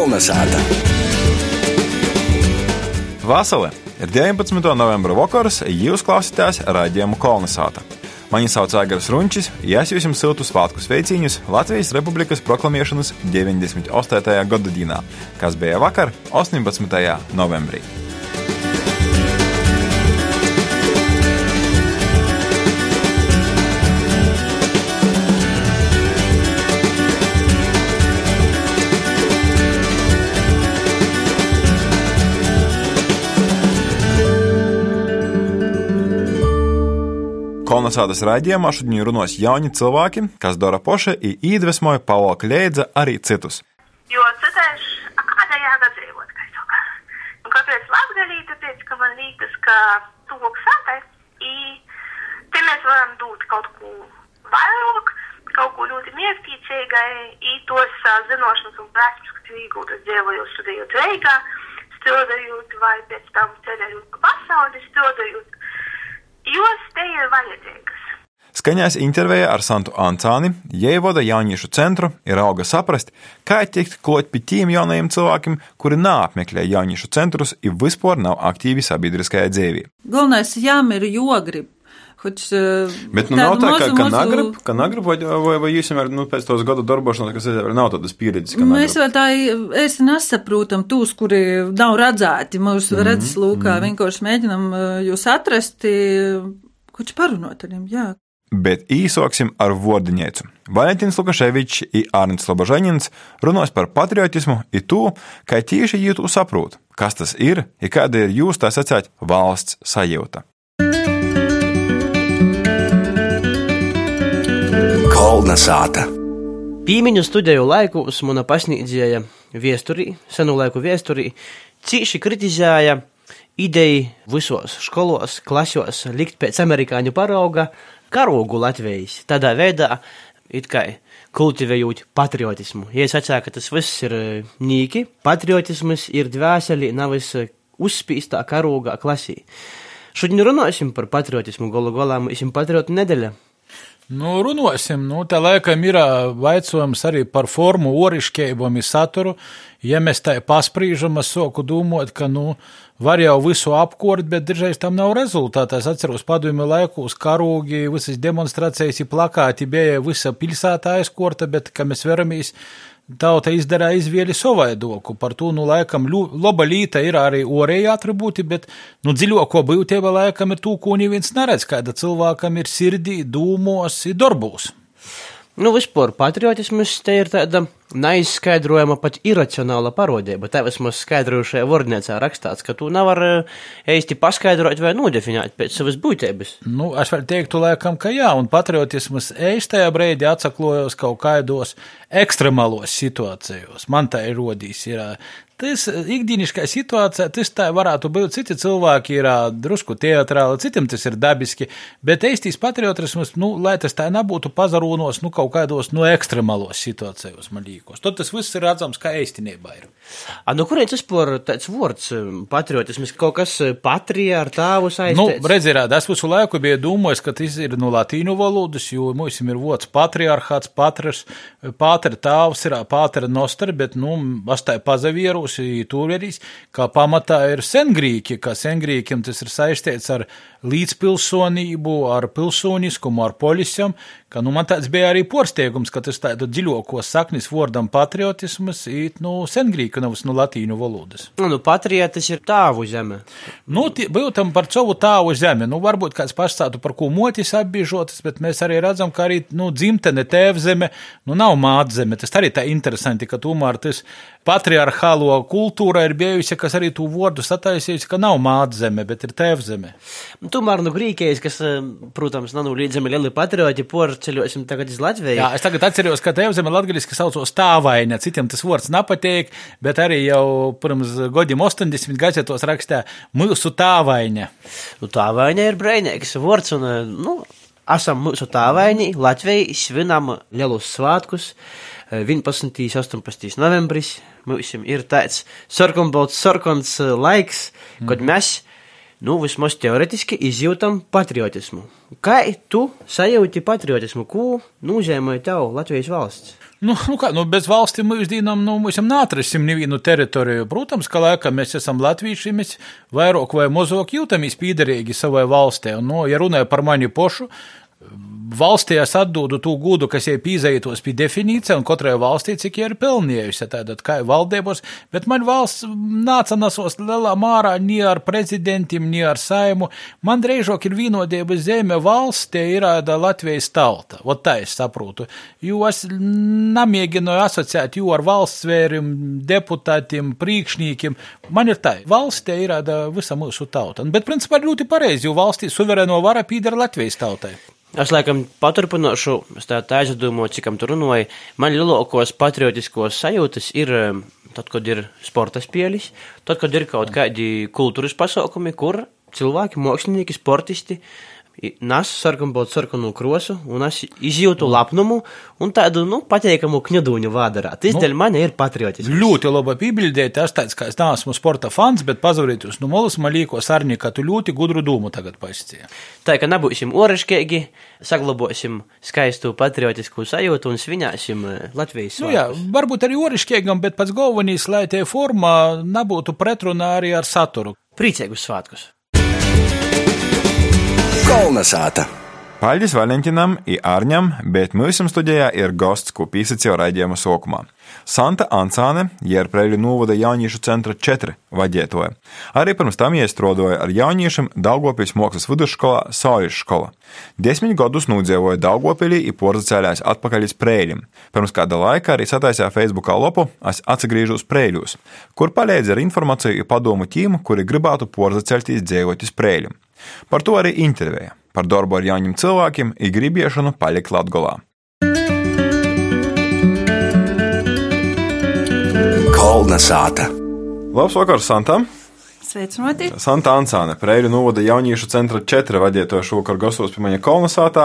Kolnesāta! Vasarē ir 19. novembra vakars, jūs klausāties raidījumu Kolnesāta. Mani sauc Aigars Runčis, ja es jums siltu svētku sveicienus Latvijas Republikas proklamēšanas 98. gada dienā, kas bija vakar, 18. novembrī. Kolonizācijas raidījumā šodien runās jauni cilvēki, kas dara poši un iedvesmoja Paulo Kleidza arī citus. Jo citēž, a kādā jāga dzīvot, kā es saku. Un kāpēc latgalī, tāpēc, ka man liekas, ka tuvāk sātais, i te mēs varam dot kaut ko vairāk, kaut ko ļoti mērķīcīgai, i tos uh, zinošanas un prasmes, kas ir iegūtas dzīvojot, studējot Reigā, strādājot vai pēc tam ceļojot pa pasauli, strādājot jos te ir vajadzīgas. Skaņās intervijā ar Santu Ancāni, Jēvoda jauniešu centru, ir auga saprast, kā tikt klāt pie tiem jaunajiem cilvēkiem, kuri neapmeklē jauniešu centrus un vispār nav aktīvi sabiedriskajā dzīvē. Galvenais jām ir jogrib. Hoč, Bet nu, nav tā, ka, ka nagrib, ka nagrib, vai, vai, vai jūs jau nu, pēc tos gadu darbošanās, kas ir, nav tādas pieredzes, ka Mēs vēl tā īsti nesaprotam tūs, kuri nav redzēti mūsu mm -hmm, redzes lūkā, mm -hmm. vienkārši mēģinam jūs atrast, koč parunot ar viņiem, jā. Bet īsoksim ar vordiņēcu. Valentīns Lukaševičs un Arnsts Lobožaņins runās par patriotismu un to, kā tieši jūtu saprot, kas tas ir un kāda ir jūs tā sacēt valsts sajūta. Kolnesāta! Pīmiņu studiju laikos mana pasniedzēja viesturī, senu laiku viesturī, cīši kritizēja ideju visos skolos, klasos likt pēc amerikāņu parauga karogu Latvijas. Tādā veidā, it kā kultivējot patriotismu. Ja es atceru, ka tas viss ir nīki, patriotisms ir dvēseli, nevis uzspīstā karogā klasī. Šodien runāsim par patriotismu, galu galā mums ir patriotu nedēļa. Nu, runāsim, nu, tā laikam ir vaicojums arī par formu, orišķību un saturu. Ja mēs tā pasprīžam, es soku domāt, ka, nu, var jau visu apkort, bet dažreiz tam nav rezultātā. Es atceros padomju laikos karūgi, visas demonstrācijas, plakāti bija visa pilsētā aizkorta, bet, kā mēs veramies, tauta izdarīja izvēli savaidoku. Par to, nu, laikam, laba līta ir arī orēja atribūti, bet, nu, dziļāko būtība laikam ir tū, ko neviens neredz, kāda cilvēkam ir sirdī, dūmos, darbos. Nu, vispār patriotisms te ir tāda neizskaidrojama pat iracionāla parodība. Tā vismaz skaidrojušajā vārnīcā rakstāts, ka tu nevar īsti paskaidrot vai nodefinēt pēc savas būtības. Nu, es varu teiktu, laikam, ka jā, un patriotisms īstajā brīdī atsaklojos kaut kādos ekstremālos situācijos. Man tā ir rodījis, ir Tas ikdienišķā situācijā, tas tā varētu būt. Citi cilvēki ir drusku teatrāli, citiem tas ir dabiski, bet īstīs patriotisms, nu, lai tas tā nebūtu pazarūnos, nu, kaut kādos, nu, ekstremālos situācijos, man liekas. Tad tas viss ir redzams, kā īstenībā ir. A, nu, kurien tas par tāds vārds patriotisms, kaut kas patrija ar tāvu saistīts? Nu, redziet, es visu laiku biju domājis, ka tas ir no latīņu valodas, jo mums ir vārds patriarchāts, patras, pātera tāvs ir pātera nostra, bet, nu, es tā pazavieru bijusi tūrierīs, kā pamatā ir sengrīki, kā sengrīkiem tas ir saistīts ar līdzpilsonību, ar pilsoniskumu, ar polisam, ka, nu, man tāds bija arī porsteigums, ka tas tādu dziļoko saknis vārdam patriotismas īt, nu, sengrīka, nevis no nu, latīņu valodas. Nu, nu patriotis ir tāvu zeme. Nu, būtam par savu tāvu zemi, nu, varbūt kāds pastātu par ko motis apbiežotas, bet mēs arī redzam, ka arī, nu, dzimtene tēvzeme, nu, nav mātzeme, tas arī tā interesanti, ka tomēr tas patriarchālo kultūra ir bijusi, kas arī tu vārdu sataisījusi, ka nav mātzeme, bet ir tēvzeme. Tomēr no Grīkijas, kas, eh, protams, nav līdzami lieli patrioti, porceļosim tagad uz Latviju. Jā, es tagad atceros, ka tēvzeme latgaliski saucos tāvaina, citiem tas vārds nepatīk, bet arī jau pirms godiem 80 gazetos rakstā mūsu tāvaina. Nu, tāvaina ir brēnīgs vārds un, nu, esam mūsu tāvaini, Latvijai svinam lielus svētkus. 11. un 18. novembris mums ir tāds sarkanbalts, sarkans laiks, mm. kad mēs nu, vismaz teoretiski izjūtam patriotismu. Kā tu sajūti patriotismu? Ko nozīmē tev Latvijas valsts? Nu, nu kā, nu bez valstīm mūsdienām nu, mēs neatrasim nevienu teritoriju. Protams, ka laikam mēs esam latvieši, mēs vairāk vai mazāk jūtamies pīderīgi savai valstī. Nu, ja runāja par mani pošu, valstī es atdodu to gudu, kas ir pīzējotos pie definīcija, un katrai valstī cik ir pelnījusi, tātad kā valdībos, bet man valsts nāca nesos lielā mārā ni ar prezidentiem, ni ar saimu. Man drīzāk ir vienodība zeme valsts, tie ir Latvijas tauta. Ot tā es saprotu. Jo es nemēģinu asociēt jū ar valsts svērim, deputātiem, priekšniekiem. Man ir tā, valsts tie ir visa mūsu tauta. Bet principā ļoti pareizi, jo valstī suverēno vara pīdara Latvijas tautai. Es laikam paturpināšu, es tā aizdomāju, cik tam tur runāju. Man lielākos patriotiskos sajūtas ir tad, kad ir sporta spēles, tad, kad ir kaut kādi kultūras pasākumi, kur cilvēki, mākslinieki, sportisti nes sarkanbaltu sarkanu krosu, un es izjūtu lepnumu un tādu, nu, pateikamu kņudūņu vādarā. Tas nu, dēļ mani ir patriotisks. Ļoti laba pībildēta, es tāds, ka es neesmu sporta fans, bet pazavīt jūs no molas, man līko sarni, ka tu ļoti gudru dūmu tagad pasicīja. Tā, ka nebūsim oreškēgi, saglabosim skaistu patriotisku sajūtu un svinēsim eh, Latvijas nu, jā, varbūt arī oreškēgam, bet pats galvenīs, lai tie forma nebūtu pretrunā arī ar saturu. Priecīgus svētkus! Kolnesāta! Paļģis Valentinam i Arņam, bet mūsim studijā ir gosts, ko pīsacīja raidījuma sokumā. Santa Ancāne, Jērpreļu novada jauniešu centra 4 vaģētoja. Arī pirms tam iestrodoja ar jauniešiem Daugopils mākslas vidusskolā Saulis skola. Desmit gadus nūdzīvoja Daugopilī i porzacēlēs atpakaļ uz Prēļim. Pirms kāda laika arī sataisīja Facebookā lopu Es atgriežos uz Prēļus, kur palīdz ar informāciju i padomu tīmu, kuri gribētu porzaceltīs dzīvot uz Prēļim. Par to arī intervēja par darbu ar jauniem cilvēkiem, ir gribiešanu palikt Latvijā. Kolnesāta! Labs vakars, Santa! Sveicināti! Santa Ansāne, Preiļu novada jauniešu centra 4 vadītāja šovakar gastos pie maņa kolonizātā.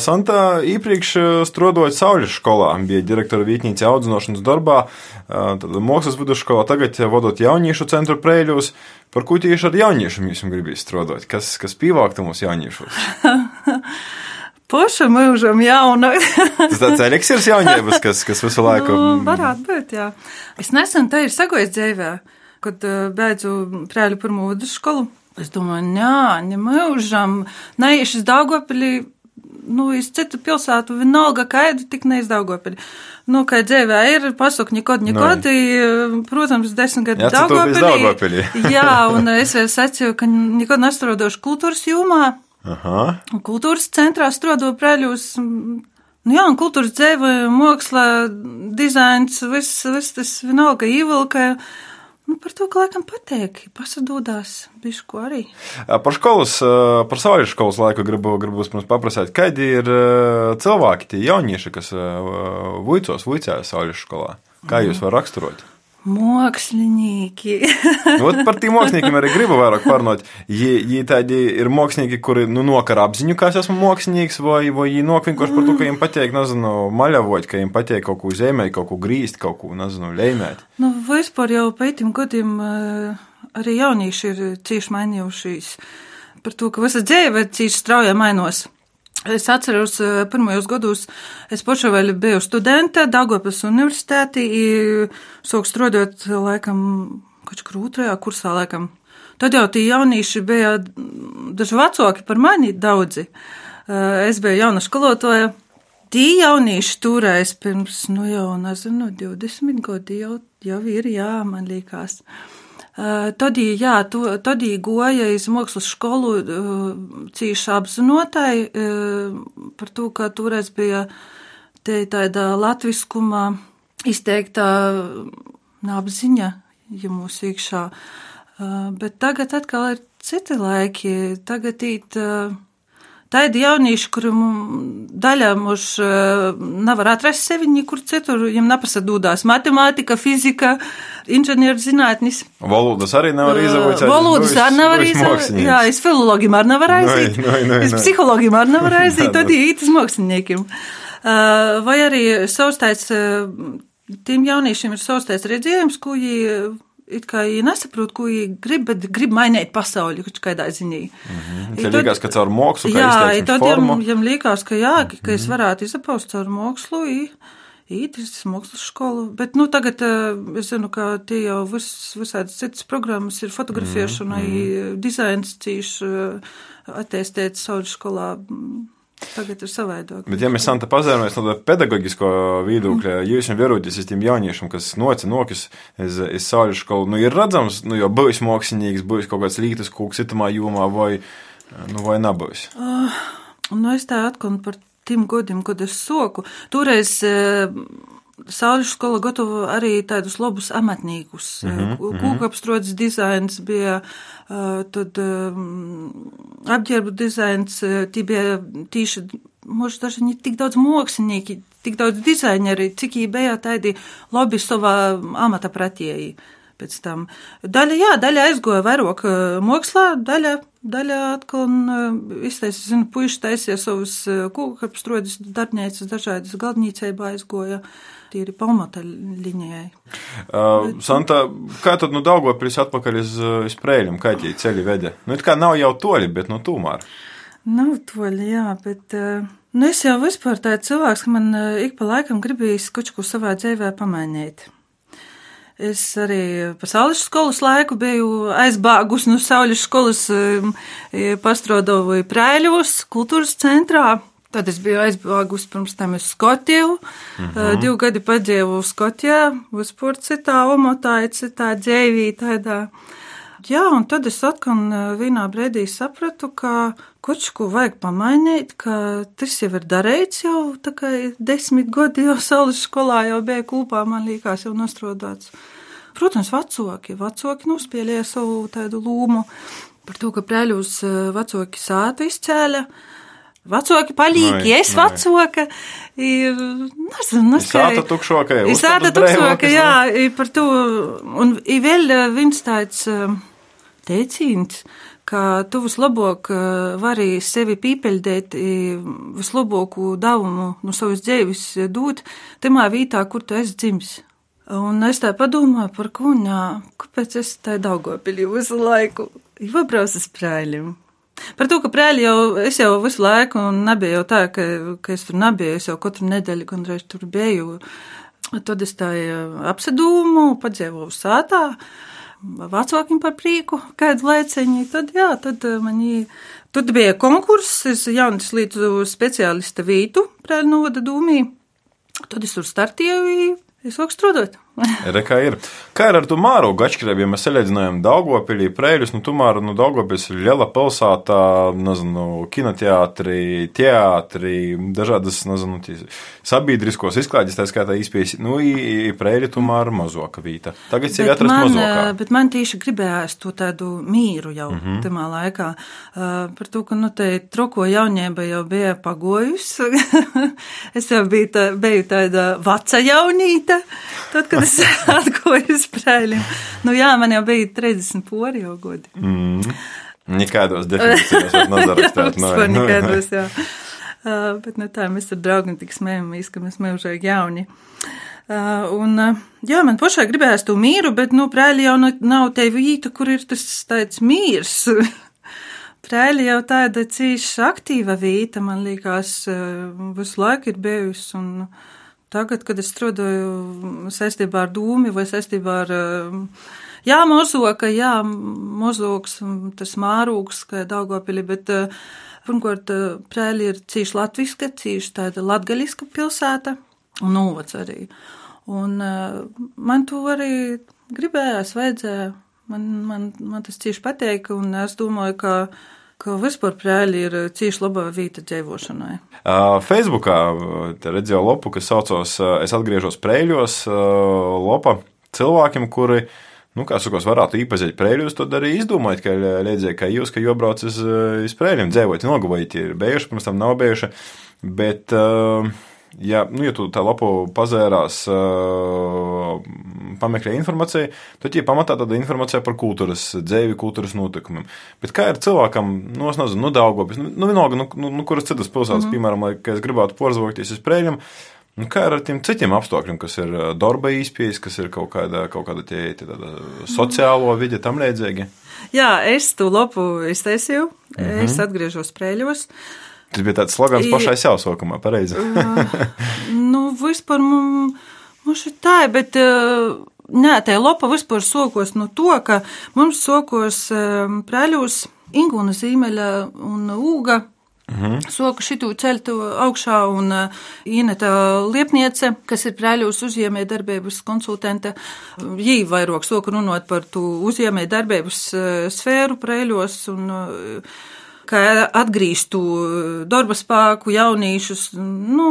Santa iepriekš strādājot Sauļas skolā, bija direktora vietnīca audzinošanas darbā, tad mākslas vidusskolā, tagad vadot jauniešu centru Preiļos. Par ko tieši ar jauniešiem jūs gribētu strādāt? Kas, kas pīvāktu mūsu jauniešos? Poša mūžam jauna. Tas tāds eliksirs jauniebas, kas, kas visu laiku. Nu, varētu būt, jā. Es nesen te ir sagojis dzīvē kad beidzu prēļu pirmo vidusskolu. Es domāju, jā, ne mūžam, neiešu uz Daugopili, nu, iz citu pilsētu, vienalga, kaidu, tik neiz Daugopili. Nu, kā dzīvē ir, pasaku, nekad, nekad, no. protams, desmit gadu. Daugopili. jā, un es vēl sacīju, ka nekad nestrādāšu kultūras jomā. Aha. Kultūras centrā strādāju prēļos. Nu jā, un kultūras dzīve, māksla, dizains, viss, viss tas vienalga īvalka. Nu, par to, ka laikam patīk, pasadūdās bišku arī. Par skolas, par savai skolas laiku gribu, gribu pirms paprasēt, kādi ir cilvēki, tie jaunieši, kas vuicos, vuicēja savai skolā? Kā jūs varat raksturot? Mākslinieki. Ot par tiem māksliniekiem arī gribu vairāk parunāt. Viņi tādi ir mākslinieki, kuri nu, nokar apziņu, ka es esmu mākslinieks, vai, vai viņi nok vienkārši par to, ka viņiem patīk, nezinu, maļavot, ka viņiem patīk kaut ko zemēt, kaut ko grīzt, kaut ko, nezinu, lēmēt. Nu, vispār jau pētim gadiem arī jaunieši ir cieši mainījušies par to, ka visa dzīve cieši strauji mainos. Es atceros, pirmajos gados es vēl biju studente Dagopas universitātī, sāk strādāt laikam, kaut kā otrajā kursā laikam. Tad jau tie jaunieši bija daži vecāki par mani daudzi. Es biju jauna skolotāja. Tie jaunieši turēs pirms, nu jau, nezinu, 20 gadi jau, jau ir, jā, man liekas. Tad, jā, to, tad goja iz mākslas skolu cīši apzinotai par to, ka toreiz bija te tāda latviskuma izteikta apziņa, ja mūs iekšā. Bet tagad atkal ir citi laiki. Tagad īt Tādi jaunieši, kuriem daļa mums nevar atrast sevi nekur citur, viņiem nepasadūdās matemātika, fizika, inženierzinātnis. Valodas arī nevar izavot. Valodas arī nevar izavot. Jā, es filologiem arī nevar aiziet. Es psihologiem arī nevar aiziet, tad īetis māksliniekiem. Vai arī savstais, tiem jauniešiem ir savstais redzējums, ko viņi it kā viņi nesaprot, ko viņi grib, bet grib mainīt pasauli kaut kādā ziņā. Mhm. Tev liekas, ka caur mākslu, kā Jā, i izteiksmes tad jam, jam liekas, ka jā, ka es varētu izapaust caur mākslu. i- Īdris mākslas skolu, bet nu, tagad uh, es zinu, ka tie jau vis, visādas citas programmas ir fotografēšana, mm, dizains cīši uh, attīstīts sauļu skolā. Tagad ir savādāk. Bet, ja mēs Santa pazēramies no pedagoģisko viedokļa, mm. jūs jau vērojat uz tiem jauniešiem, kas noci nokas iz, iz sauļu skolu, nu ir redzams, nu jau būs mākslinieks, būs kaut kāds lītas kūks citamā jomā vai, nu vai nebūs. Nu, es tā atkal par tiem godiem, kad es soku. Toreiz e, Saules skola gatavo arī tādus labus amatniekus. Mm -hmm, Kūkapstrots dizains bija, e, tad e, apģērbu dizains, e, tie bija tīši, možda daži ne tik daudz mākslinieki, tik daudz dizaineri, cik viņi bija tādi labi savā amata pratieji. Pēc tam daļa, jā, daļa aizgoja vairāk eh, mākslā, daļa, daļa atkal iztaisīja, zinu, puiši taisīja savus kūkapstrodas darbnīcas, dažādas galdnīcībā aizgoja tīri pamata līnijai. Uh, Santa, kā tad nu Daugavpils atpakaļ uz, uz Prēļiem, kā tie ceļi vede? Nu, it kā nav jau toļi, bet nu tūmār. Nav toļi, jā, bet. Uh, Nu, es jau vispār tāds cilvēks, ka man uh, ik pa laikam gribīs kaut ko savā dzīvē pamainīt. Es arī pa saules skolas laiku biju aizbāgus no saules skolas, pastrodoju Prēļos, kultūras centrā. Tad es biju aizbāgus pirms tam uz Skotiju. Mm -hmm. Divu gadu padzīvoju Skotijā, vispār citā omotā, citā dzīvī tādā. Jā, un tad es atkal vienā brīdī sapratu, ka kaut ko vajag pamainīt, ka tas jau ir darīts jau tā kā desmit gadi jau saules skolā jau bija kopā, man liekas, jau nostrodāts. Protams, vecāki, vecāki nospēlēja savu tādu lūmu par to, ka prēļus vecāki sāta izcēla. Vecāki palīgi, Nai, es vecāka. Ir, nezinu, nu, Sāta tukšoka, jau. Ir sāta tukšoka, jā, i par to. Un ir vēl eh, viens tāds eh, teicīns, ka tu vislabāk eh, vari sevi pīpeļdēt, vislabāku devumu no savas dzīves dot tamā vietā, kur tu esi dzimis. Un es tā padomāju par kuņā, kāpēc es tā daugopilī visu laiku. Ir pabrauc uz prēļiem. Par to, ka prēļi jau, es jau visu laiku, un nebija jau tā, ka, ka es tur nebiju, es jau katru nedēļu gandrīz tur biju. Tad es tā apsedūmu, padzīvoju sātā, vecākiem par prieku, kādu laiciņu. Tad, jā, tad man ī- Tad bija konkurss, es jaunas līdz speciālista vītu prēļu novada dūmī. Tad es tur startēju, es sāku strādāt. Re, kā ir. Kā ir ar to māru gačkrēbu, ja mēs salīdzinājām Daugopilī, Prēļus, nu tomēr, nu, Daugopils ir liela pilsētā, nezinu, kinoteātri, teātri, dažādas, nezinu, sabiedriskos izklaides, tā skaitā izpējas, nu, Prēļi tomēr mazoka vīta. Tagad sevi atrast man, mazokā. eh, bet man tieši gribējās to tādu mīru jau mm. -hmm. tajā laikā. Uh, par to, ka nu, te troko jaunieba jau bija pagojusi. es jau biju, tā, biju tāda veca jaunīta, tad, kad es atgoju uz prēļiem. Nu jā, man jau bija 30 pori jau godi. Nekādos definīcijos var nezarakstīt. Jā, vispār nekādos, jā. Uh, bet nu, tā mēs ar draugiem tik smējamies, ka mēs mūžīgi jauni. Uh, un, uh, jā, man pašai gribējās to mīru, bet, nu, prēļi jau nu- nav te vīta, kur ir tas tāds mīrs. prēļi jau tāda cīši aktīva vīta, man liekas, uh, visu laiku ir bijusi. Tagad, kad es strādāju saistībā ar dūmi vai saistībā ar. Uh, Jā, mozoka, jā, mozoks, tas mārūks, kā Daugavpili, bet uh, pirmkārt, uh, Prēļi ir cīši latviska, cīši tāda latgaļiska pilsēta un novads arī. Un uh, man to arī gribējās, vajadzēja, man, man, man tas cīši pateik, un es domāju, ka, ka vispār Prēļi ir cīši laba vīta dzīvošanai. Facebookā redzēju lopu, kas saucās uh, Es atgriežos prēļos. Lopa cilvēkiem, kuri, nu, kā sakos, varētu īpazīt prēļus, tad arī izdomājot, ka liedzēja, ka jūs, ka jobrauc uz, uh, uz prēļiem, dzēvot, nogavojot, ir bijuši, pirms tam nav bijuši. Bet, uh, ja, nu, ja tu tā lapu pazērās, uh, pameklē informāciju, tad ir pamatā tāda informācija par kultūras dzēvi, kultūras notikumiem. Bet kā ir cilvēkam, nu, es nezinu, nu, Daugopis, nu, nu vienalga, nu, nu, nu kuras citas pilsētas, mm -hmm. piemēram, lai, es gribētu porzvokties uz prēļiem, Nu, kā ar tiem citiem apstākļiem, kas ir ā, darba īspējas, kas ir kaut kāda, kaut kāda tie, tie tāda sociālo vidi, tam līdzīgi? Jā, es to lopu iztaisīju, mm -hmm. es atgriežos sprēļos. Tas bija tāds slogans pašai sev sokumā, pareizi. Nu, vispār mums, mums ir tā, bet nē, tā lopa vispār sokos no to, ka mums sokos prēļos Ingūna zīmeļa un Ūga. Soku šitu ceļtu augšā un Ineta Liepniece, kas ir prēļos uzņēmē darbības konsultante. Jī vairāk soku runot par tu uzņēmē darbības sfēru prēļos un kā atgrīztu darba spēku, jauniešus, nu,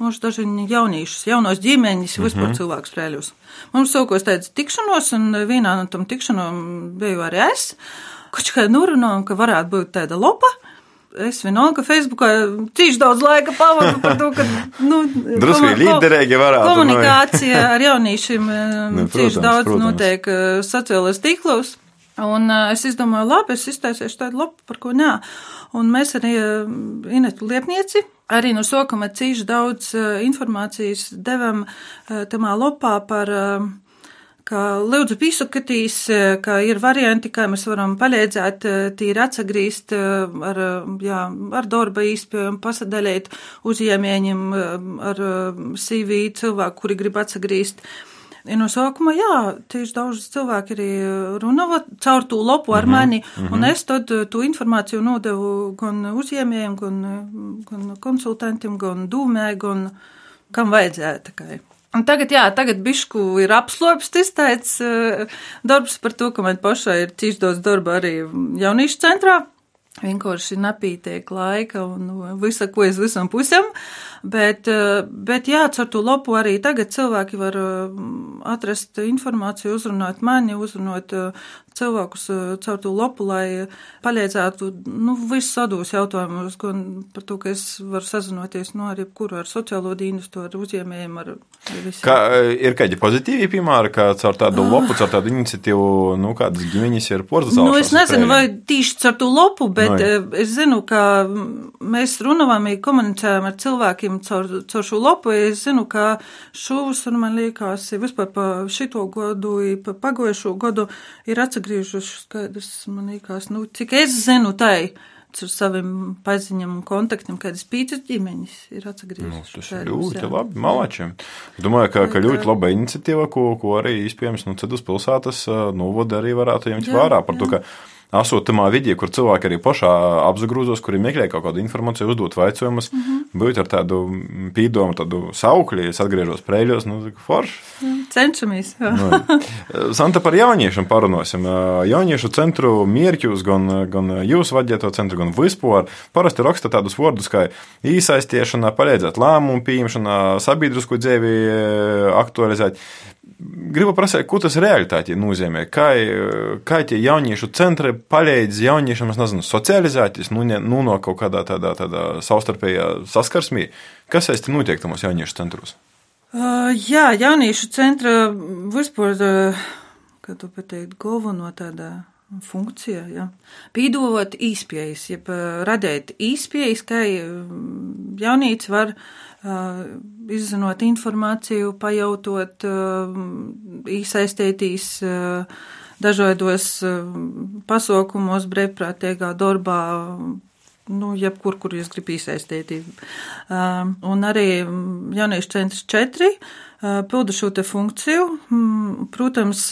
mums daži jauniešus, jaunos ģimeņus, vispār cilvēku sprēļus. Mums saukos tāds tikšanos, un vienā no tam tikšanām biju arī es, kurš kā norunājām, ka varētu būt tāda lopa. Es vienalga Facebookā cīši daudz laika pavadu par to, ka, nu, Drusku komu- līderīgi varētu, nu, Komunikācija ar jauniešiem Nu, cīši daudz protams. notiek eh, sociālajos tīklos. Un uh, es izdomāju, labi, es iztaisīšu tādu lapu, par ko nē. Un mēs arī uh, Inetu Liepnieci, arī no sokama cīši daudz uh, informācijas devam uh, tamā lopā par uh, ka lūdzu pisakatīs, eh, ka ir varianti, kā mēs varam palīdzēt tīri atsagrīst ar, jā, ar darba īspējumu, pasadalīt uzņēmējiem ar CV cilvēku, kuri grib atsagrīst. Ja no sākuma, jā, tieši daudz cilvēki arī runāja caur to lopu ar mani, un es tad eh, to informāciju nodevu gan uzņēmējiem, gan, eh, gan konsultantiem, gan dūmē, gan kam vajadzēja. tikai. Un tagad, jā, tagad bišku ir apslopstis tāds uh, darbs par to, ka man pašai ir cīši daudz darba arī jauniešu centrā. Vienkārši nepītiek laika un visa, ko es visam pusam. Bet, eh, bet jā, caur to lopu arī tagad cilvēki var eh, atrast informāciju, uzrunāt mani, uzrunāt eh, cilvēkus caur to lopu, lai palīdzētu, nu, visus sados jautājumus, gan par to, ka es varu sazinoties, nu, ar jebkuru, ar sociālo dienestu, ar uzņēmējiem, ar, ar visiem. Kā, ir kādi pozitīvi piemēri, ka caur tādu lopu, caur tādu iniciatīvu, nu, kādas ģimeņas ir porcelāna? Nu, es nezinu, vai tieši caur to lopu, bet Nu, jā. no, es zinu, ka mēs runājam, komunicējam ar cilvēkiem caur, caur šo lopu. Es zinu, ka šovasar, man liekas, vispār pa šito gadu, i pa pagojušo gadu ir atsagriežušas, kādas, man liekas, nu, cik es zinu, tai. Ar saviem paziņām un kontaktiem, kādas pīcis ģimeņas ir Nu, atsagriezušas. tas ir ļoti jā. labi. Malačiem. Domāju, ka, ka ļoti laba iniciatīva, ko, ko arī iespējams nu, citas pilsētas novada arī varētu ņemt vērā par to, jā. ka esot tamā vidī, kur cilvēki arī pašā apzagrūzos, kuri meklē kaut kādu informāciju, uzdot vaicojumus, mm. -hmm. būt ar tādu pīdomu, tādu saukli, es atgriežos prēļos, nu, forši. Cenšamies. Nu, Santa par jauniešiem parunāsim. Jauniešu centru mērķus, gan, gan jūs vadīto centru, gan vispār. Parasti raksta tādus vārdus kā īsaistīšana, palīdzēt lēmumu pieņemšanā, sabiedrisko dzīvi aktualizēt. Gribu prasīt, ko tas realitātī nozīmē? Kā, kā tie jauniešu centri palīdz jauniešiem, es nezinu, socializēties, nu, nu no kaut kādā tādā, tādā savstarpējā saskarsmī? Kas aiz tam notiek tamos jauniešu centros? Uh, jā, jauniešu centra vispār, uh, kā tu pateikt, galveno tādā funkcija, jā. Pīdovot īspējas, jeb radēt īspējas, kā jaunīts var uh, izzinot informāciju, pajautot, uh, īsaistētīs uh, dažādos pasaukumos, brīvprātīgā darbā, nu, jebkur, kur jūs gribat iesaistīt. Um, un arī jauniešu centrs 4 uh, pilda šo te funkciju. Mm, Protams,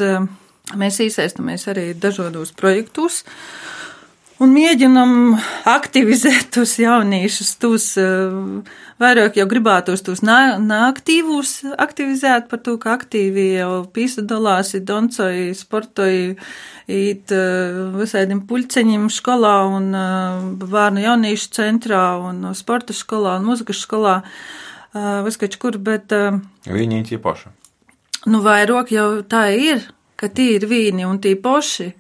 mēs iesaistamies arī dažādos projektos. Un mēģinam aktivizēt tos jauniešus, tos uh, vairāk jau gribētos tos neaktīvus aktivizēt par to, ka aktīvi jau pīsadalās, ir doncoji, sportoji, īt uh, visādiem puļceņiem skolā un bērnu jauniešu centrā un sporta skolā un muzikas skolā, uh, viskač kur, bet. Viņi ir tie paši. Nu, vairāk jau tā ir, ka tie ir vīni un tie poši.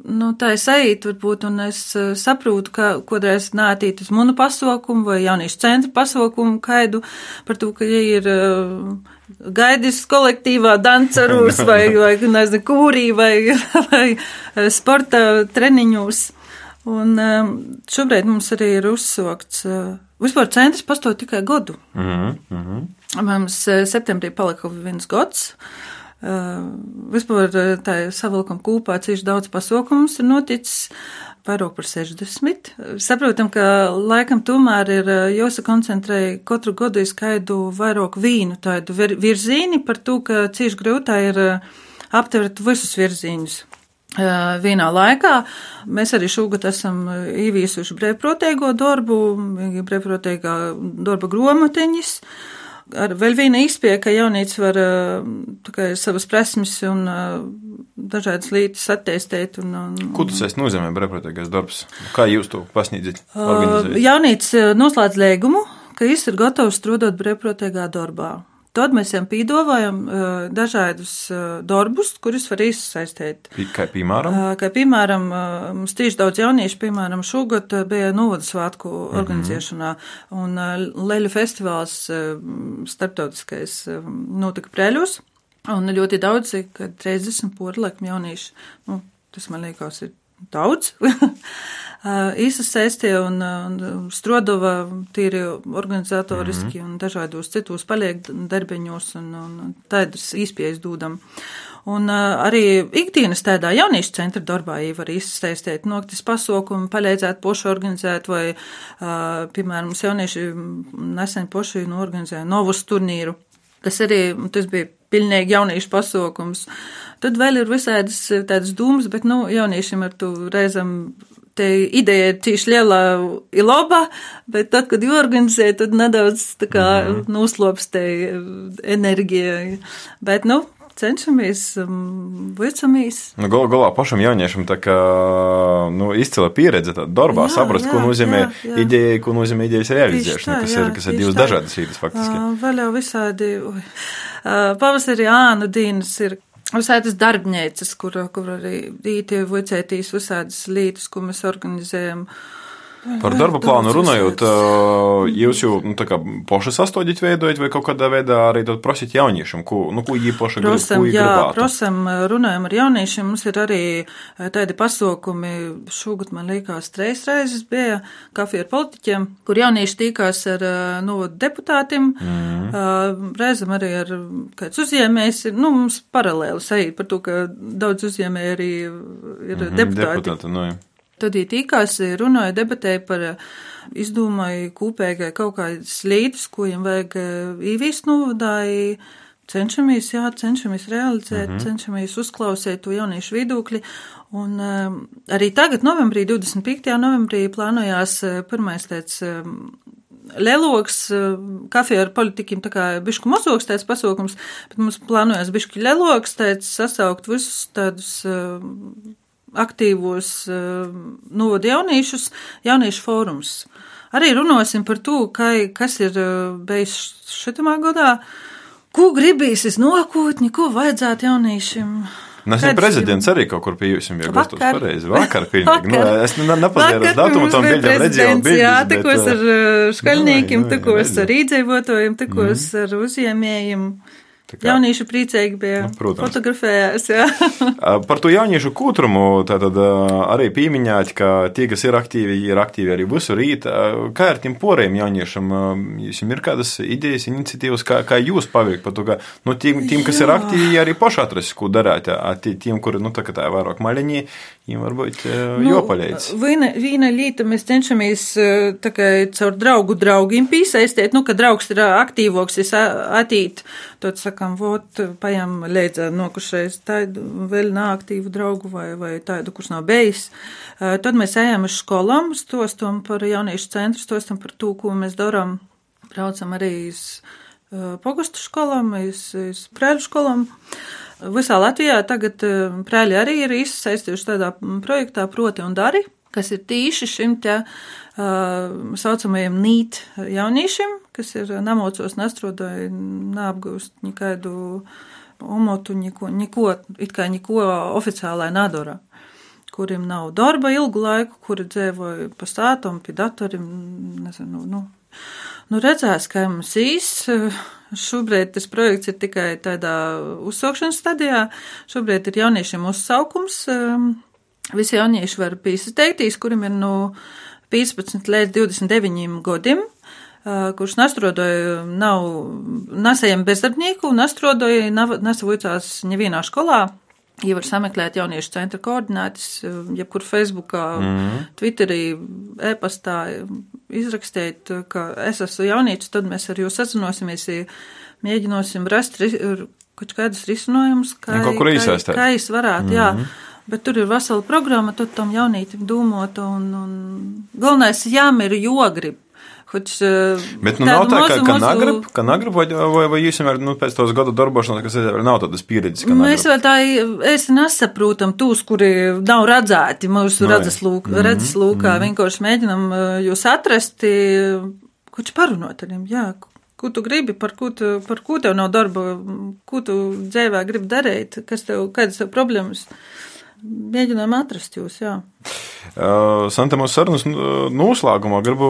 Nu, tā ir sajūta, varbūt, un es uh, saprotu, ka kodreiz nātīt uz munu pasaukumu vai jauniešu centra pasaukumu kaidu par to, ka ja ir uh, gaidis kolektīvā dancerūs vai, vai nezinu, kūrī vai, vai uh, sporta treniņos. Un um, šobrīd mums arī ir uzsokts, uh, vispār centrs pastāv tikai gadu. Mhm, mhm. Mums septembrī palika viens gads. Uh, vispār uh, tā savilkam kūpā cīši daudz pasaukumus ir noticis, vairāk par 60. Saprotam, ka laikam tomēr ir uh, jāsakoncentrē katru gadu izskaidu vairāk vīnu tādu vir virzīni par to, ka cīši grūtā ir uh, aptvert visus virzīņus. Uh, vienā laikā mēs arī šogad esam īvīsuši brīvprātīgo darbu, brīvprātīgā darba gromatiņas. Ar vēl viena izpēja, ka jaunīts var tikai savas prasmes un dažādas lietas attīstīt. Un, un, Ko tas nozīmē brīvprātīgais darbs? Kā jūs to pasniedzat? Uh, jaunīts noslēdz līgumu, ka viņš ir gatavs strādāt brīvprātīgā darbā. Tad mēs viņam piedāvājam uh, dažādus uh, darbus, kurus var izsaistīt. Kā piemēram? Uh, kā piemēram, uh, mums tieši daudz jauniešu, piemēram, šogad bija Novada svētku mm -hmm. organizēšanā, un uh, Leļu festivāls uh, starptautiskais uh, notika Preļus, un ļoti daudzi, kad 30 porlekmi jaunieši, nu, tas man liekas ir daudz. Īsasaistie un, un Strodova tīri organizatoriski mm -hmm. un dažādos citos paliek darbiņos un, un tādas īspējas dūdam. Un uh, arī ikdienas tādā jauniešu centra darbā jau var izsaistīt noktis pasaukumu, palīdzēt pošu organizēt vai, uh, piemēram, mums jaunieši nesen poši norganizēja novus turnīru, kas arī, tas bija pilnīgi jauniešu pasaukums. Tad vēl ir visādas tādas dūmas, bet, nu, jauniešiem ar to reizam te ideja ir tīši liela ir laba, bet tad, kad jorganizē, tad nedaudz tā kā mm -hmm. noslopstē enerģija. Bet, nu, cenšamies, um, vicamies. Nu, Galu galā pašam jauniešam tā kā nu, izcila pieredze darbā, jā, saprast, jā, ko nozīmē jā, jā. ideja, ko nozīmē idejas realizēšana, tā, kas, jā, ir, kas ir divas tā. dažādas vietas faktiski. Uh, vēl jau visādi. Uh, pavasarī ānu dienas ir Visādas darbnīcas, kur, kur arī rītie vicētīs visādas lietas, ko mēs organizējam. Uh, Par darba plānu runājot, jūs jau nu, paši sastādīt, veidojat, vai kaut kādā veidā arī prasīt jauniešiem, ko, nu, ko īpaši prosam, grib, jā, gribētu? Prosam, runājam ar jauniešiem, mums ir arī tādi pasaukumi, šogad man liekas, treis reizes bija kafija ar politiķiem, kur jaunieši tīkās ar no deputātiem, mm. reizam arī ar kāds uzņēmējs, nu, mums paralēli sajūt par to, ka daudz uzņēmēji arī ir mm -hmm, deputāti. deputāti nu, Tad viņi tikās, runāja, debatēja par izdomāju kūpēgai kaut kādas līdzes, ko viņam vajag īvīst novadāji. Cenšamies, jā, cenšamies realizēt, mm -hmm. cenšamies uzklausīt to jauniešu viedokļi. Un um, arī tagad, novembrī, 25. novembrī, plānojās pirmais tāds um, leloks, kafija ar politikiem, tā kā bišku mozoks tāds pasaukums, bet mums plānojās biški leloks, tāds sasaukt visus tādus aktīvos eh, novada jauniešus, jauniešu fórums. Arī runāsim par to, kā, kas ir eh, bijis šitamā gadā, ko gribīs es nākotni, ko vajadzētu jauniešiem. Nesen prezidents arī kaut kur pie jums jau gustos pareizi. Vakar, pilnīgi. Nu, es nepazēru uz datumu, tam bildiem redzēju bildes. Jā, tikos bet, ar eh, skaļniekiem, tikos ar īdzīvotājiem, tikos mm. ar uzņēmējiem. Kā, Jaunieši priecīgi bija. Nu, protams. Fotografējās. Par to jauniešu kūtrumu tātad arī pieminēt, ka tie, kas ir aktīvi, ir aktīvi arī visu rītu. Kā ar tiem poriem jauniešiem? Jums ir kādas idejas, iniciatīvas, kā, kā jūs paveikt par to, ka nu, tiem, tiem, kas Jā. ir aktīvi, arī paši atrast, ko darāt. Tiem, kuri, nu, tā kā tā ir vairāk maļiņi, viņiem varbūt nu, jopalīdz. Viena, viena lieta mēs cenšamies tā kā caur draugu draugiem piesaistīt, nu, ka draugs ir aktīvoks, es atīt, tad saka, sakām, vot, pajam leidza nokušreiz tādu vēl neaktīvu draugu vai, vai tādu, kurš nav bijis. Tad mēs ejam uz skolām, stostam par jauniešu centru, stostam par to, ko mēs darām. Braucam arī uz pogustu skolām, uz, uz prēļu skolām. Visā Latvijā tagad prēļi arī ir izsaistījuši tādā projektā Proti un Dari, kas ir tīši šim te uh, saucamajiem nīt jauniešiem, kas ir namocos nestrodāji, neapgūst nekādu omotu, neko, neko, it kā neko oficiālai nadara kuriem nav darba ilgu laiku, kuri dzīvoja pa stātam, pie datoriem, nezinu, nu, nu redzēs, kā mums īs. Šobrīd tas projekts ir tikai tādā uzsaukšanas stadijā. Šobrīd ir jauniešiem uzsaukums. Um, visi jaunieši var piesaistīt, kuriem ir no 15 līdz 29 gadiem kurš nastrodoja nav nesajiem bezdarbnieku nastrodoja nesavojcās nevienā skolā. Ja var sameklēt jauniešu centra koordinātas, jebkur Facebookā, mm. Twitterī, e-pastā, izrakstīt, ka es esmu jaunietis, tad mēs ar jūs sazinosimies, mēģināsim rast kaut kādus risinājumus, kā, kā, kā es varētu, mm -hmm. jā. Bet tur ir vesela programma, tad tam jaunītim domāt, un, un galvenais jāmir jogrib. Хоч, Bet nu, nav tā, ka, ka nagrib, ka nagrib, vai, vai, vai jūs vienmēr nu, pēc tos gadu darbošanās, kas ir, nav tādas pieredzes, ka Mēs vēl tā esi nesaprotam tūs, kuri nav redzēti mūsu no, redzes, lūk, mm -hmm. redzes lūkā, mm -hmm. vienkārši mēģinam jūs atrast, kurš parunot ar viņiem, jā, ko tu gribi, par ko, tu, par ko tev nav darba, ko tu dzīvē gribi darīt, kas tev, kādas tev problēmas. Mēģinām atrast jūs, jā. Uh, Santa mūsu sarunas noslēgumā gribu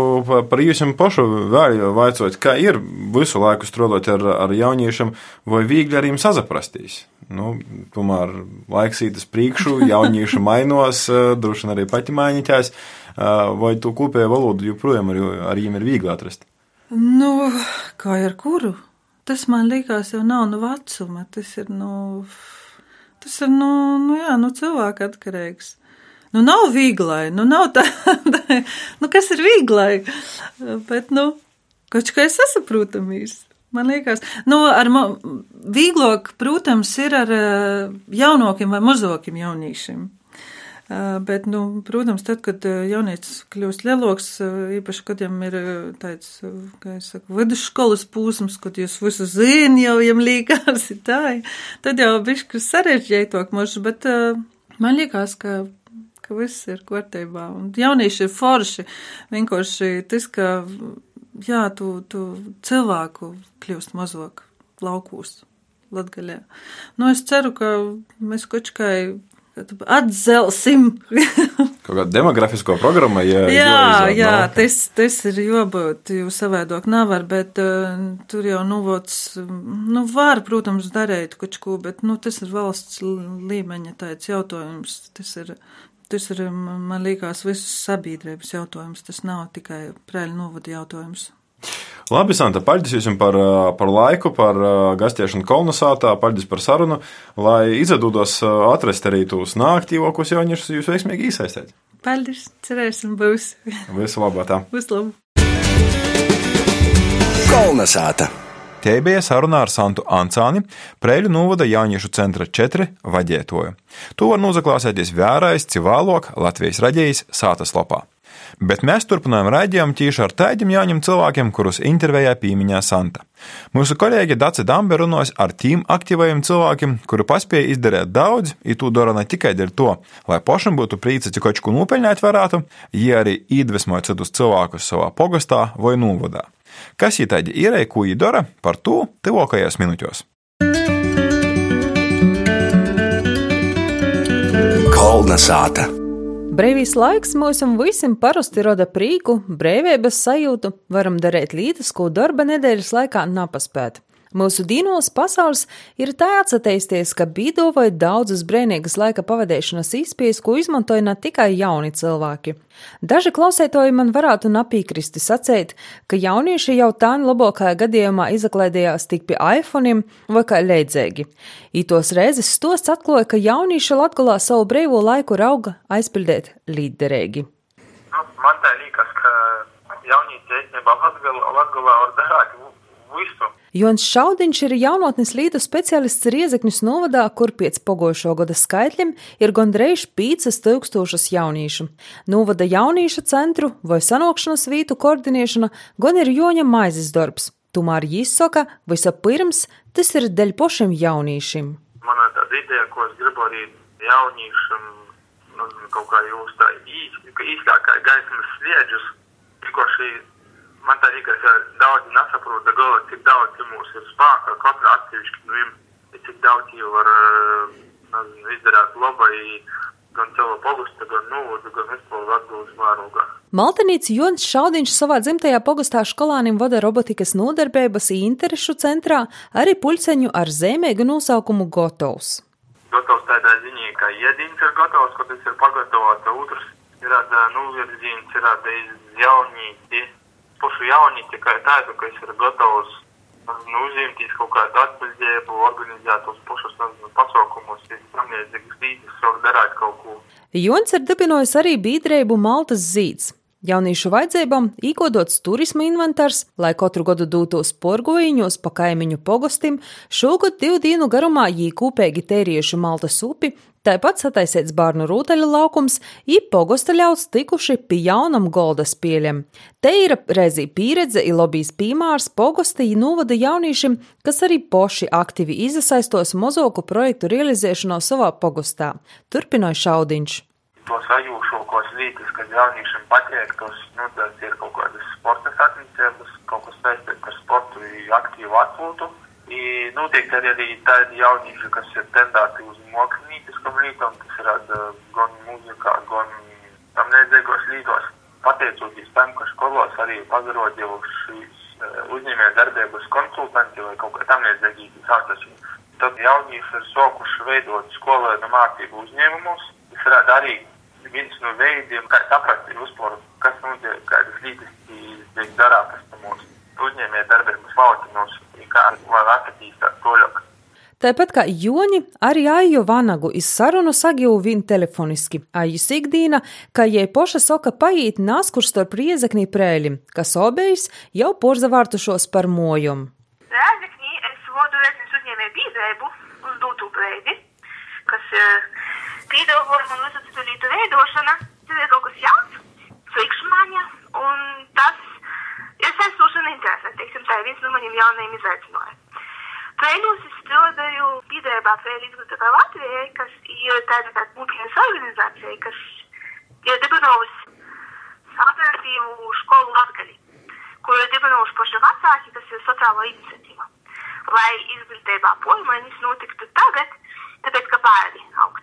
par jums pašu vēl vaicot, kā ir visu laiku strādāt ar, ar jauniešiem, vai viegli ar jums sazaprastīs? Nu, tomēr laiks īt uz priekšu, jaunieši mainos, droši vien arī pati mainītās, vai to kopējo valodu joprojām ar, ar viņiem ir viegli atrast? Nu, kā ar kuru? Tas man liekas jau nav no vecuma, tas ir no. Nu Tas ir, nu, nu jā, nu cilvēka atkarīgs. Nu, nav vieglai, nu, nav tā, nu, kas ir vieglai, bet, nu, kaut kā es sasaprotamīs. Man liekas, nu, ar vieglāk, protams, ir ar eh, jaunokiem vai mazokiem jauniešiem. Bet, nu, protams, tad, kad jaunietis kļūst lieloks, īpaši, kad viņam ir tāds, kā es saku, vidusskolas pūsms, kad jūs visu zini, jau viņam līkās ir tā, tad jau bišķi sarežģītāk možu, bet man liekas, ka, ka viss ir kārtībā. Un jaunieši ir forši, vienkārši tas, ka, jā, tu, tu cilvēku kļūst mazāk laukūs. Latgaļā. Nu, es ceru, ka mēs kaut kā Atzelsim. Kaut kāda demografisko programma, ja jā, jāizvād, jā, no, tas, tas ir jobūt, jo savādāk nevar, bet uh, tur jau, nu, vots, nu, var, protams, darīt kaut ko, bet, nu, tas ir valsts līmeņa tāds jautājums, tas ir, tas ir, man liekas, visas sabiedrības jautājums, tas nav tikai prēļu novada jautājums. Labi, Santa, paldies jums par, par laiku, par gastiešanu kolonizātā, paldies par sarunu, lai izdodos atrast arī tos nāktīvākos jauniešus, jūs veiksmīgi iesaistīt. Paldies, cerēsim, būs. Visu labu tā. Visu labu. Kolonizāta. Te bija saruna ar Santu Ancāni, Preļu novada jauniešu centra 4 vaģētoju. To var nozaklāsēties vērais Civālok Latvijas raģējis Sātas lopā. Bet mēs turpinājām raidījumu tieši ar tādiem jauniem cilvēkiem, kurus intervējā pīmiņā Santa. Mūsu kolēģe Dace Dambe runājas ar tiem aktīvajiem cilvēkiem, kuri paspēja izdarīt daudz, un to dara ne tikai dēļ to, lai pašam būtu prīca, cik kočku nopeļņāt varētu, ja arī iedvesmoja citus cilvēkus savā pogastā vai novadā. Kas ir tādi ir, ko viņi dara, par to tuvākajās minūtēs. Kolna sāta. Brīvīs laiks mums visiem parasti rada prīku, brīvības sajūtu, varam darīt lietas, ko darba nedēļas laikā nepaspēt. Mūsu dīnos pasaules ir tāds attīstījies, ka bīdovai daudzas brīvīgas laika pavadīšanas izpējas, ko izmantoja ne tikai jauni cilvēki. Daži klausētoji man varētu napīkristi sacīt, ka jaunieši jau tā labākajā gadījumā izaklēdījās tik pie iPhone vai kā leidzēgi. Ītos reizes stosts atklāja, ka jaunieši Latgulā savu brīvo laiku rauga aizpildīt līderīgi. Nu, man tā liekas, ka jaunieši īstenībā Latgulā var darīt visu Jons Šaudiņš ir jaunotnes lītu speciālists Riezekņus novadā, kur pēc pogošo gada skaitļiem ir gandrīz 5000 jauniešu. Novada jauniešu centru vai sanākšanas vītu koordinēšana gan ir Joņa maizes darbs. Tomēr jāsaka, vispirms tas ir dēļ pašiem jauniešiem. Man ir tāda ideja, ko es gribu arī jauniešiem, nu, kaut kā jūs tā īstākā gaismas sliedžus, tikko šī man tā liekas, ka daudzi nesaprot, gala, cik daudz mums ir spēka, katra atsevišķi no viņiem, cik daudz jau var nezinu, izdarīt labai gan savu pogustu, gan novodu, gan vispār Latvijas mērogā. Maltenīts Jons Šaudiņš savā dzimtajā pogastā skolānim vada robotikas nodarbības interešu centrā, arī puļceņu ar zemēgu nosaukumu Gotovs. gatavs tādā ziņā, ka iedīns ir gatavs, ka tas ir pagatavots, otrs ir nuvirzīns, ir jaunīti, pušu jaunīti, kā tādu, kas ir gatavs nu, uzņemties kaut kādu atbildību, organizēt tos pašus nezinu, pasaukumus, samniedzīgas līdzes, sāk darīt kaut ko. Jons ir dibinojis arī biedrību Maltas zīds. Jauniešu vajadzībām īkodots turisma inventārs, lai katru gadu dotos porgojiņos pa kaimiņu pogostim, šogad divu dienu garumā jī kūpēgi tēriešu Maltas upi, tāpat sataisīts bārnu rūteļu laukums, jī pogosta ļauts tikuši pie jaunam goldas pieļem. Te ir reizī pieredze i lobijas pīmārs pogosta jī novada jauniešiem, kas arī poši aktīvi izasaistos mozoku projektu realizēšanā savā pogostā. Turpināja Šaudiņš to sajūšākos līdzekļus, kas jauniešiem patīk, tos nu, tas ir kaut kādas sporta sacensības, kaut kas saistīts ar sportu, aktīvu atpūtu. I noteikti arī, arī tādi jaunieši, kas ir tendēti uz mākslinieckām lietām, kas ir gan mūzikā, gan tam nedzīgos līdzos. Pateicoties tam, ka skolos arī pagarodījušas uzņēmēju darbības konsultanti vai kaut kā tam līdzīgi sākas. Tad jaunieši ir sākuši veidot skolēnu mācību uzņēmumus. Tas varētu arī viens no veidiem, kā saprast, ir uztver, kas notiek, kādas lietas tiek darātas mūsu uzņēmē darbības valstinos, kā var attīstīt toļok. Tāpat kā Joni, arī Aiju Vanagu iz sarunu sagīju viņu telefoniski. Aiju Sigdīna, ka jai poša soka paiet naskurs starp riezeknī prēļim, kas obējs jau porzavārtušos par mojumu. Rēzeknī es vodu reznes uzņēmē biedrību uz dūtu prēļi, kas uh, piedāvājuma un uzticamību veidošana, tas ir kaut kas jauns, slikšmaņa, un tas ir saistoši un interesanti. Teiksim, tā ir jaunajiem izaicinājumiem. Trēļos es strādāju biedrībā Trēļu izglītībā Latvijai, kas ir tāda kā publikas organizācija, kas ir dibinājusi alternatīvu skolu Latgali, kuru ir dibinājuši paši vecāki, kas ir sociāla iniciatīva. Lai izglītībā pojumaiņas notiktu tagad, tāpēc, ka bērni aug.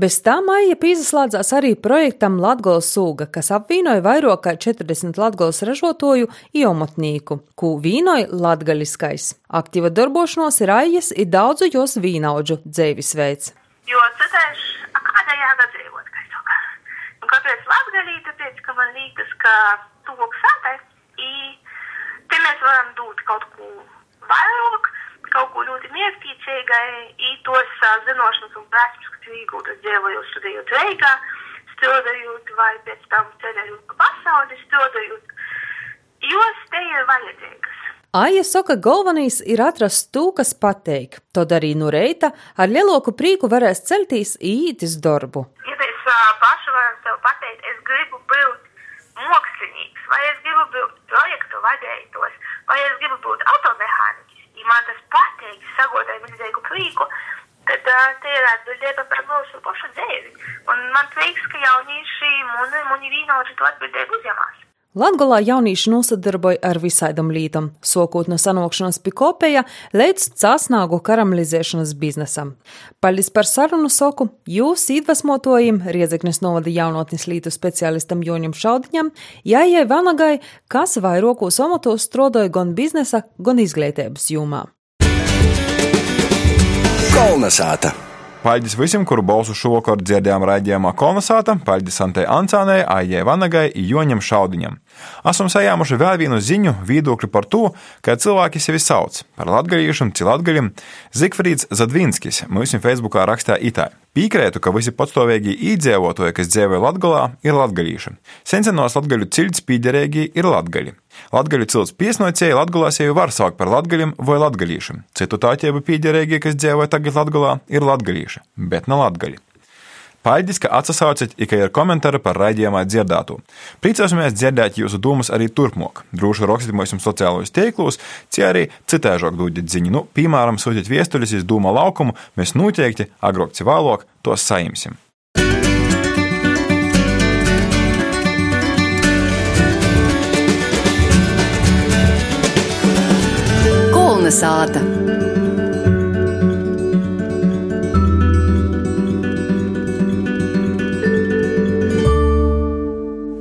Bez tā maija pieslēdzās arī projektam Latgols sūga, kas apvienoja vairāk kā 40 latgols ražotoju iomotnīku, kū vīnoja latgaļiskais. Aktīva darbošanos ir aijas ir daudzu jos vīnaudžu dzēvisveids. Jo citēš, kādā jāgadzīvot, kā saka. Un kāpēc latgaļī? Tāpēc, ka man liekas, ka tuvok sātai, i te mēs varam dūt kaut ko vairāk, kaut ko ļoti mērķīcīgai, i tos zinošanas un prasmes, kas ir iegūtas dzīvojot, studējot Reigā, strādājot vai pēc tam ceļojot pa pasauli, strādājot, jos te ir vajadzīgas. Aija saka, galvenais ir atrast to, kas pateik. To darīja no reita, ar lielāku prieku varēs celties ītis darbu. Ja mēs paši varam sev pateikt, es gribu būt mākslinieks, vai es gribu būt projektu vadītājs, vai es gribu būt automehāniķis ja man tas patīk, sagodēju milzīgu prieku, tad uh, te ir atbildība par mūsu pašu dzīvi. Un man prieks, ka jaunieši muni, muni vīnoši to atbildību uzņemās. Latgolā jaunieši nosadarboja ar visādam lītam, sokot no sanokšanas pie kopēja līdz cāsnāgu karamelizēšanas biznesam. Paldies par sarunu soku, jūs iedvesmotojiem Riedzeknes novada jaunotnes lītu speciālistam Joņam Šaudiņam, jājai Vanagai, kas vairokos amatos strodoja gan biznesa, gan izglītības jomā. Kolnesāta! Paldies visiem, kuru balsu šovakar dzirdējām raidījumā Kolnesāta, paldies Antei Ancānai, Aijai Vanagai, Joņam Šaudiņam. Esam sajāmuši vēl vienu ziņu viedokli par to, kā cilvēki sevi sauc par latgaļiešiem, cilatgaļiem. Zikfrīds Zadvinskis mūsu Facebookā rakstā itāļu. Piekrītu, ka visi patstāvīgi iedzīvotāji, kas dzīvo Latvijā, ir latgadījuši. Sensenos latgaļu cilts pīderīgi ir latgaļi. Latgaļu cilts piesnocēji Latvijā sevi var saukt par latgaļiem vai latgaļīšiem. Citu tātību pīderīgi, kas dzīvo tagad Latvijā, ir latgaļīši, bet ne latgaļi. Paldies, ka atsaucat, ja ir komentāri par raidījumā dzirdēto. Priecāsimies dzirdēt jūsu domas arī turpmāk. Droši rakstiet mums sociālajos tīklos, kā arī citēžāk dodiet ziņu. Nu, piemēram, sūtiet viestuļus iz dūma laukumu, mēs noteikti agrāk vai vēlāk tos saimsim. Kolnesāta!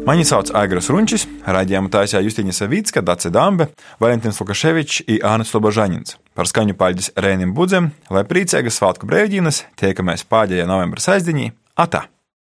Mani sauc Aigars Runčis, raidījumu taisīja Justīna Savicka, Dace Dambe, Valentīns Lukaševičs un Ānis Slobožaņins. Par skaņu paļģis Rēnim Budzem, lai priecīgas svētku brīvdienas, tiekamies pēdējā novembra saizdiņī, atā!